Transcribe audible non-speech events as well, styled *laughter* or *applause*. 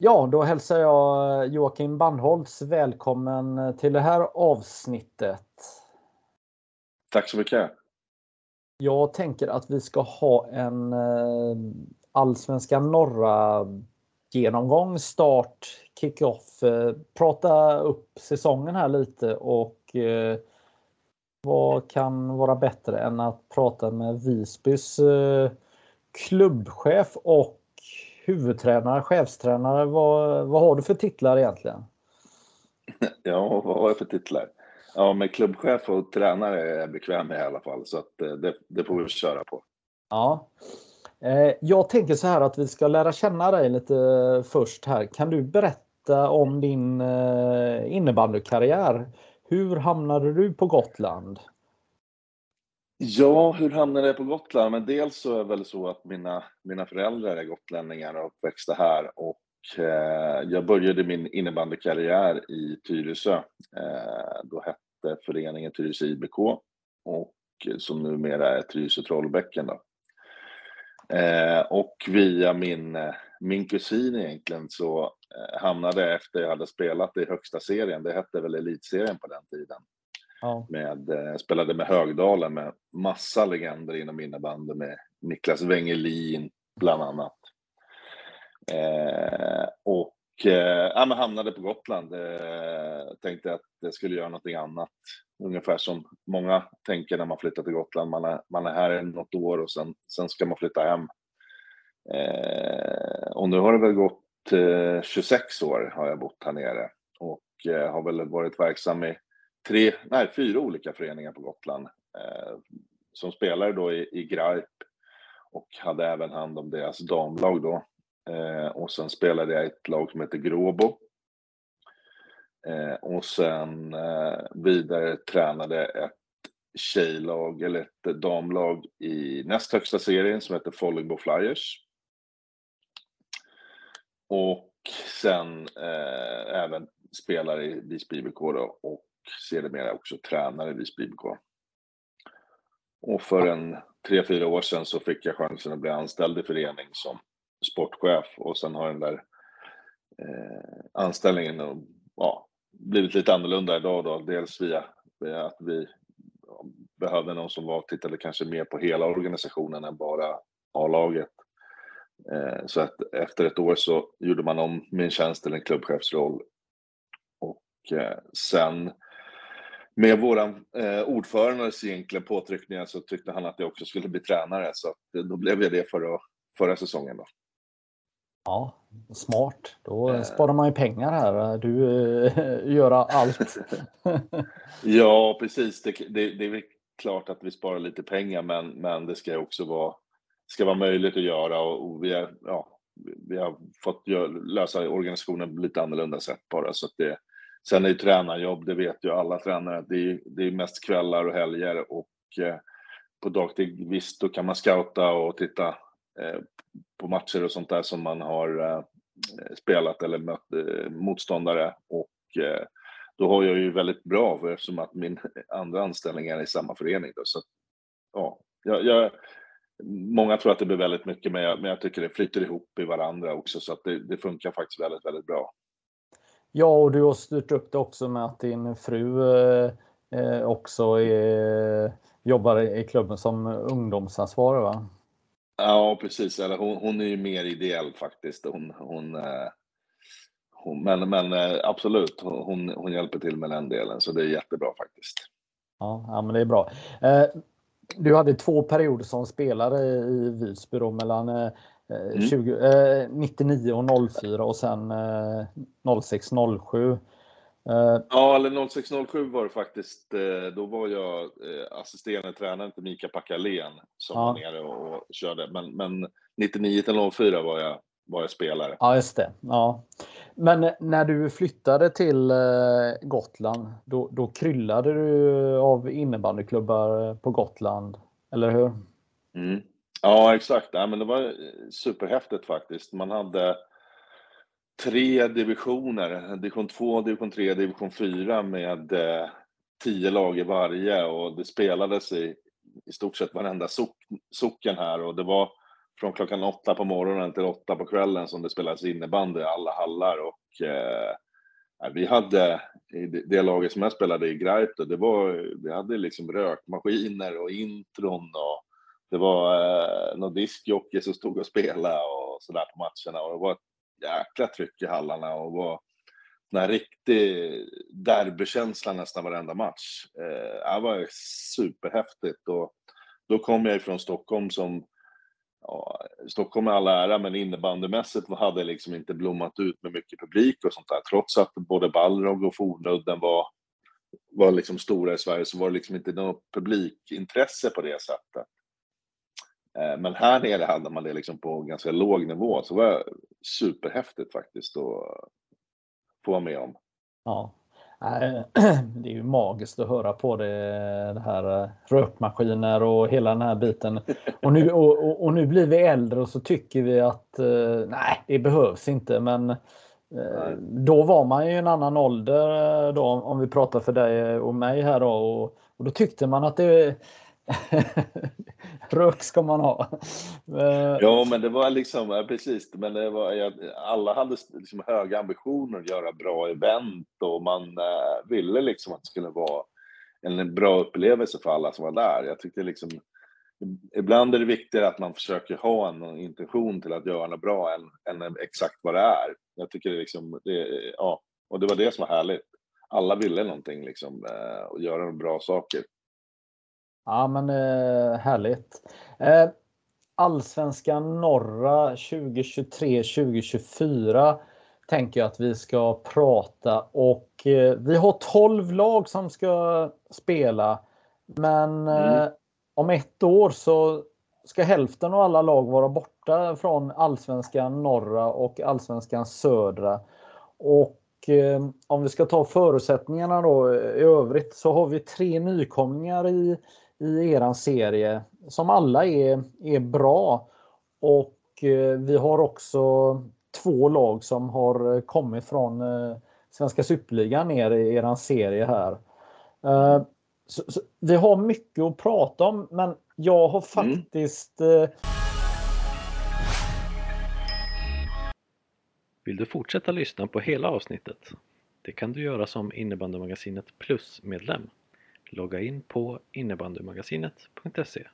Ja, då hälsar jag Joakim Bandholtz välkommen till det här avsnittet. Tack så mycket. Jag tänker att vi ska ha en eh, allsvenska norra genomgång, start, kick-off, eh, prata upp säsongen här lite och eh, vad kan vara bättre än att prata med Visbys klubbchef och huvudtränare, chefstränare. Vad, vad har du för titlar egentligen? Ja, vad har jag för titlar? Ja, med klubbchef och tränare är jag bekväm med i alla fall, så att eh, det, det får vi köra på. Ja. Eh, jag tänker så här att vi ska lära känna dig lite först här. Kan du berätta om din eh, innebandykarriär? Hur hamnade du på Gotland? Ja, hur hamnade jag på Gotland? Men dels så är det väl så att mina, mina föräldrar är gotlänningar och uppväxta här och eh, jag började min innebandykarriär i Tyresö. Eh, då hette föreningen Tyresö IBK och eh, som numera är Tyresö Trollbäcken. Då. Eh, och via min, min kusin egentligen så eh, hamnade jag efter jag hade spelat i högsta serien, det hette väl elitserien på den tiden, Ja. Med, eh, spelade med Högdalen med massa legender inom innebandy med Niklas Wengelin bland annat. Eh, och eh, ja, hamnade på Gotland. Eh, tänkte att jag skulle göra någonting annat. Ungefär som många tänker när man flyttar till Gotland. Man är, man är här något år och sen, sen ska man flytta hem. Eh, och nu har det väl gått eh, 26 år har jag bott här nere och eh, har väl varit verksam i tre, nej, fyra olika föreningar på Gotland eh, som spelare då i, i Graip och hade även hand om deras damlag då. Eh, och sen spelade jag i ett lag som heter Gråbo. Eh, och sen eh, vidare tränade ett tjejlag, eller ett damlag i näst högsta serien som heter Follingbo Flyers. Och sen eh, även spelare i Visby IBK då och sedermera också tränare i Visby IBK. Och för en tre, fyra år sedan så fick jag chansen att bli anställd i förening som sportchef och sen har den där eh, anställningen ja, blivit lite annorlunda idag då. Dels via, via att vi behövde någon som var, tittade kanske mer på hela organisationen än bara A-laget. Eh, så att efter ett år så gjorde man om min tjänst till en klubbchefsroll och eh, sen med våran eh, ordförandes egentligen påtryckningar så tyckte han att jag också skulle bli tränare så att, eh, då blev jag det förra, förra säsongen. Då. Ja, smart. Då eh. sparar man ju pengar här. Du eh, *laughs* gör allt. *laughs* ja, precis. Det, det, det, är klart att vi sparar lite pengar, men, men det ska också vara, ska vara möjligt att göra och, och vi, är, ja, vi har fått gör, lösa organisationen på lite annorlunda sätt bara så att det, Sen är det tränarjobb, det vet ju alla tränare, det är, det är mest kvällar och helger och eh, på dagtid, visst, då kan man scouta och titta eh, på matcher och sånt där som man har eh, spelat eller mött eh, motståndare. Och eh, då har jag ju väldigt bra för eftersom att min andra anställning är i samma förening då, så ja, jag, jag Många tror att det blir väldigt mycket, men jag, men jag tycker det flyter ihop i varandra också, så att det, det funkar faktiskt väldigt, väldigt bra. Ja, och du har styrt upp det också med att din fru eh, eh också är, jobbar i klubben som ungdomsansvarig va? Ja, precis. Eller hon, hon är ju mer ideell faktiskt. Hon, hon, eh, hon men, men eh, absolut, hon, hon hjälper till med den delen, så det är jättebra faktiskt. Ja, ja men det är bra. Du hade två perioder som spelare i Visby då, mellan 20, eh, 99 mm. eh, och 04 och sen eh, 06 07. Eh, ja, eller 06 07 var det faktiskt. Eh, då var jag assisterande tränare till Mika Packalén som ja. var nere och körde. Men, men 99 till 04 var jag, var jag spelare. Ja, just det. Ja. Men när du flyttade till Gotland, då, då kryllade du av innebandyklubbar på Gotland, eller hur? Mm. Ja, exakt. Ja, men det var superhäftigt faktiskt. Man hade tre divisioner, division 2, division 3, division 4 med eh, tio lag i varje och det spelades i, i stort sett varenda sock, socken här och det var från klockan åtta på morgonen till åtta på kvällen som det spelades innebandy i alla hallar och eh, vi hade, i det laget som jag spelade i Greipto, det var, vi hade liksom rökmaskiner och intron och det var eh, någon diskjockey som stod och spelade och sådär på matcherna och det var ett jäkla tryck i hallarna och var den här riktig derbykänsla nästan varenda match. Eh, det var superhäftigt och då kom jag ifrån Stockholm som ja, Stockholm är all ära, men innebandymässigt hade liksom inte blommat ut med mycket publik och sånt där. Trots att både Balrog och Fornudden var, var liksom stora i Sverige så var det liksom inte något publikintresse på det sättet. Eh, men här nere hade man det liksom på ganska låg nivå, så det var superhäftigt faktiskt att få vara med om. Ja, *clears throat* det är ju magiskt att höra på det, det här eh, rökmaskiner och hela den här biten. *laughs* Och nu, och, och, nu blir vi äldre och så tycker vi att eh, nej, det behövs inte. Men då var man ju en annan ålder då, om vi pratar för dig och mig här då. Och, och då tyckte man att det *laughs* Rök ska man ha. Eh, ja, men det var liksom, precis, men det var, alla hade liksom höga ambitioner att göra bra event och man eh, ville liksom att det skulle vara en bra upplevelse för alla som var där. Jag tyckte liksom, ibland är det viktigare att man försöker ha en intention till att göra något bra än, än exakt vad det är. Jag tycker det liksom, det, ja, och det var det som var härligt. Alla ville någonting liksom eh, och göra bra saker. Ja men eh, härligt. Eh, Allsvenskan norra 2023-2024 tänker jag att vi ska prata och eh, vi har 12 lag som ska spela. Men mm. om ett år så ska hälften av alla lag vara borta från Allsvenskan norra och Allsvenskan södra. Och om vi ska ta förutsättningarna då i övrigt så har vi tre nykomlingar i i eran serie som alla är, är bra. Och eh, vi har också två lag som har kommit från eh, Svenska Superligan ner i eran serie här. Eh, så, så, vi har mycket att prata om men jag har mm. faktiskt mm. Vill du fortsätta lyssna på hela avsnittet? Det kan du göra som Innebandymagasinet Plus-medlem. Logga in på innebandymagasinet.se